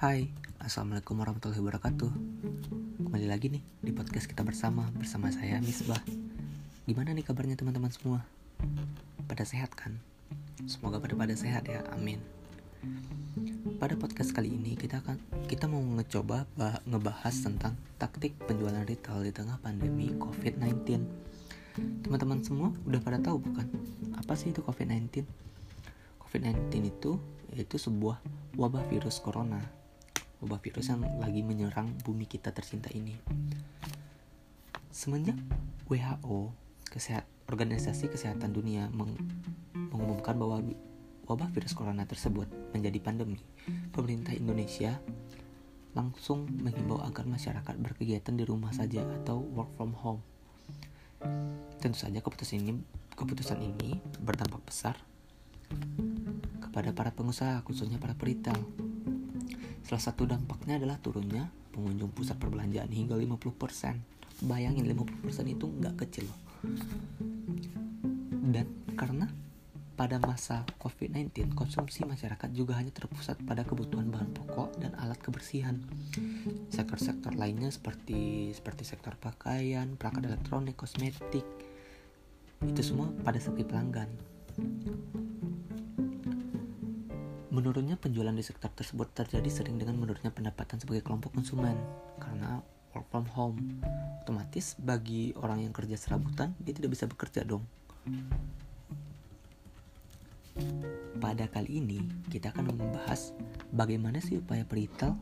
Hai, Assalamualaikum warahmatullahi wabarakatuh Kembali lagi nih di podcast kita bersama Bersama saya Misbah Gimana nih kabarnya teman-teman semua? Pada sehat kan? Semoga pada pada sehat ya, amin Pada podcast kali ini kita akan kita mau ngecoba bah, ngebahas tentang taktik penjualan retail di tengah pandemi COVID-19 Teman-teman semua udah pada tahu bukan? Apa sih itu COVID-19? COVID-19 itu yaitu sebuah wabah virus corona wabah virus yang lagi menyerang bumi kita tercinta ini semenjak WHO Kesehat, Organisasi Kesehatan Dunia meng, mengumumkan bahwa wabah virus corona tersebut menjadi pandemi pemerintah Indonesia langsung menghimbau agar masyarakat berkegiatan di rumah saja atau work from home tentu saja keputusan ini keputusan ini berdampak besar kepada para pengusaha, khususnya para peritel. Salah satu dampaknya adalah turunnya pengunjung pusat perbelanjaan hingga 50%. Bayangin 50% itu nggak kecil loh. Dan karena pada masa COVID-19, konsumsi masyarakat juga hanya terpusat pada kebutuhan bahan pokok dan alat kebersihan. Sektor-sektor lainnya seperti seperti sektor pakaian, perangkat elektronik, kosmetik, itu semua pada sepi pelanggan. Menurunnya penjualan di sektor tersebut terjadi sering dengan menurunnya pendapatan sebagai kelompok konsumen karena work from home. Otomatis bagi orang yang kerja serabutan, dia tidak bisa bekerja dong. Pada kali ini, kita akan membahas bagaimana sih upaya peritel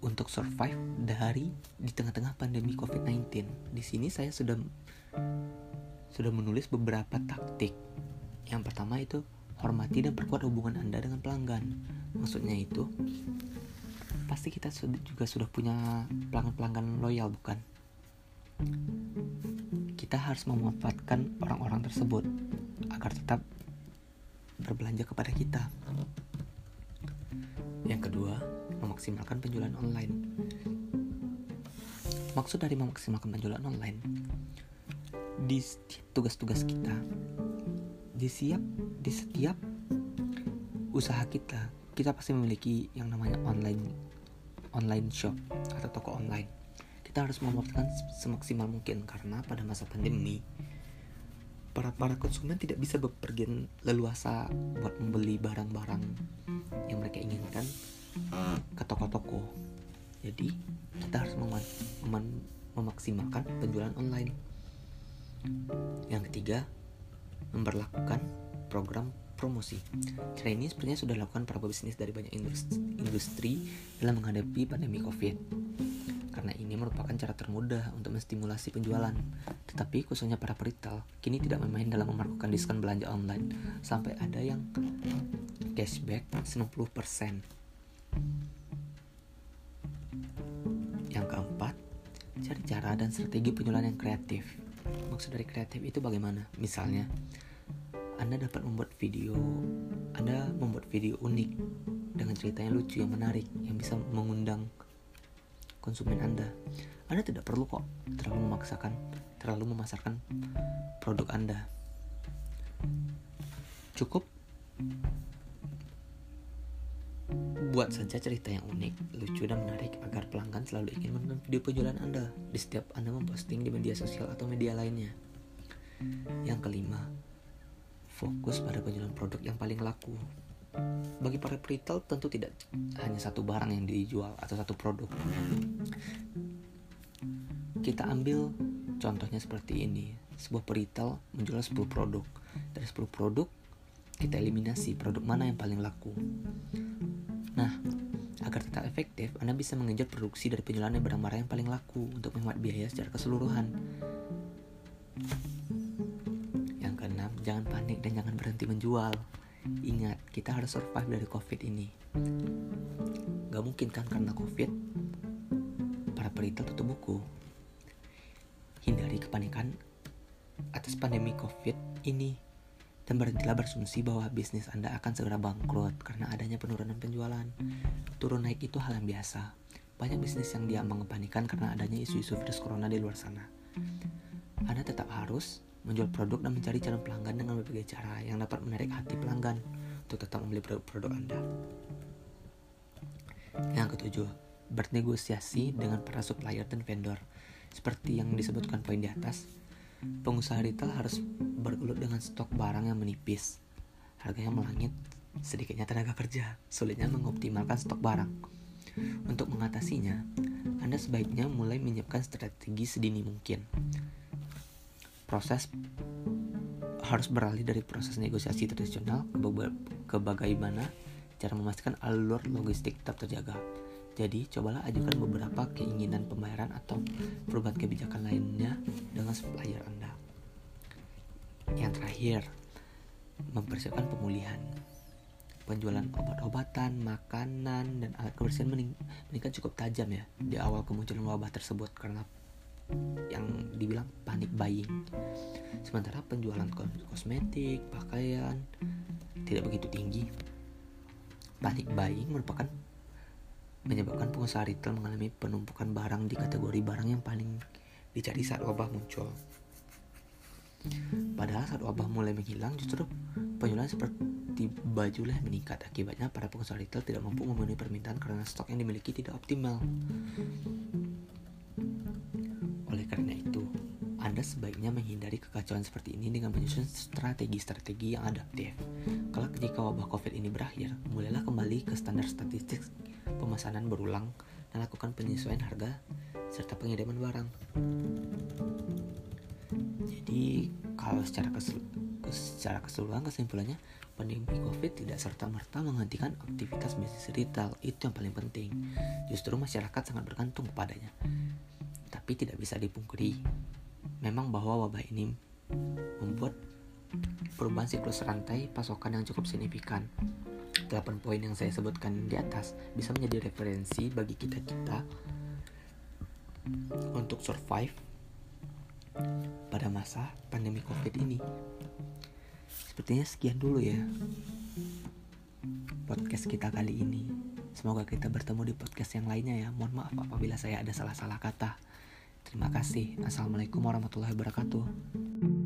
untuk survive dari di tengah-tengah pandemi COVID-19. Di sini saya sudah sudah menulis beberapa taktik yang pertama itu hormati dan perkuat hubungan Anda dengan pelanggan. Maksudnya itu pasti kita juga sudah punya pelanggan-pelanggan loyal bukan? Kita harus memanfaatkan orang-orang tersebut agar tetap berbelanja kepada kita. Yang kedua, memaksimalkan penjualan online. Maksud dari memaksimalkan penjualan online, di tugas-tugas kita di siap di setiap usaha kita kita pasti memiliki yang namanya online online shop atau toko online. Kita harus memanfaatkan semaksimal mungkin karena pada masa pandemi para para konsumen tidak bisa bepergian leluasa buat membeli barang-barang yang mereka inginkan ke toko-toko. Jadi kita harus mem mem memaksimalkan penjualan online. Yang ketiga memperlakukan program promosi. Cara ini sepertinya sudah dilakukan para pebisnis dari banyak industri dalam menghadapi pandemi COVID. Karena ini merupakan cara termudah untuk menstimulasi penjualan. Tetapi khususnya para peritel kini tidak bermain dalam melakukan diskon belanja online sampai ada yang cashback 90%. Yang keempat, cari cara dan strategi penjualan yang kreatif. Maksud dari kreatif itu bagaimana? Misalnya, anda dapat membuat video Anda membuat video unik dengan cerita yang lucu yang menarik yang bisa mengundang konsumen Anda. Anda tidak perlu kok terlalu memaksakan, terlalu memasarkan produk Anda. Cukup buat saja cerita yang unik, lucu dan menarik agar pelanggan selalu ingin menonton video penjualan Anda di setiap Anda memposting di media sosial atau media lainnya. Yang kelima, fokus pada penjualan produk yang paling laku. Bagi para retail tentu tidak hanya satu barang yang dijual atau satu produk. Kita ambil contohnya seperti ini. Sebuah peritel menjual 10 produk. Dari 10 produk, kita eliminasi produk mana yang paling laku. Nah, agar tetap efektif, Anda bisa mengejar produksi dari penjualan barang-barang yang paling laku untuk menghemat biaya secara keseluruhan. jangan panik dan jangan berhenti menjual. Ingat, kita harus survive dari COVID ini. Gak mungkin kan karena COVID, para peritel tutup buku. Hindari kepanikan atas pandemi COVID ini dan berhentilah berasumsi bahwa bisnis Anda akan segera bangkrut karena adanya penurunan penjualan. Turun naik itu hal yang biasa. Banyak bisnis yang diambang kepanikan karena adanya isu-isu virus corona di luar sana. Anda tetap harus menjual produk dan mencari calon pelanggan dengan berbagai cara yang dapat menarik hati pelanggan. untuk tetap membeli produk-produk Anda. Yang ketujuh, bernegosiasi dengan para supplier dan vendor. Seperti yang disebutkan poin di atas, pengusaha retail harus bergelut dengan stok barang yang menipis. Harganya melangit, sedikitnya tenaga kerja, sulitnya mengoptimalkan stok barang. Untuk mengatasinya, Anda sebaiknya mulai menyiapkan strategi sedini mungkin. Proses harus beralih dari proses negosiasi tradisional ke bagaimana cara memastikan alur logistik tetap terjaga. Jadi, cobalah ajukan beberapa keinginan pembayaran atau perubahan kebijakan lainnya dengan supplier Anda. Yang terakhir, mempersiapkan pemulihan. Penjualan obat-obatan, makanan, dan alat kebersihan mening meningkat cukup tajam ya di awal kemunculan wabah tersebut karena yang dibilang panik buying. Sementara penjualan kosmetik, pakaian tidak begitu tinggi. Panik buying merupakan pengusaha retail mengalami penumpukan barang di kategori barang yang paling dicari saat wabah muncul. Padahal saat wabah mulai menghilang, justru penjualan seperti baju lah meningkat. Akibatnya para pengusaha retail tidak mampu memenuhi permintaan karena stok yang dimiliki tidak optimal. Oleh karena itu, Anda sebaiknya menghindari kekacauan seperti ini dengan menyusun strategi-strategi yang adaptif. Kalau jika wabah COVID ini berakhir, mulailah kembali ke standar statistik pemesanan berulang, dan lakukan penyesuaian harga serta pengiriman barang. Jadi, kalau secara, kesel, secara keseluruhan kesimpulannya, pandemi COVID tidak serta-merta menghentikan aktivitas bisnis retail. Itu yang paling penting. Justru masyarakat sangat bergantung kepadanya. Tapi tidak bisa dipungkiri, memang bahwa wabah ini membuat perubahan siklus rantai pasokan yang cukup signifikan. 8 poin yang saya sebutkan di atas bisa menjadi referensi bagi kita-kita untuk survive pada masa pandemi COVID ini. Sepertinya sekian dulu ya podcast kita kali ini. Semoga kita bertemu di podcast yang lainnya ya. Mohon maaf apabila saya ada salah-salah kata. Terima kasih. Assalamualaikum warahmatullahi wabarakatuh.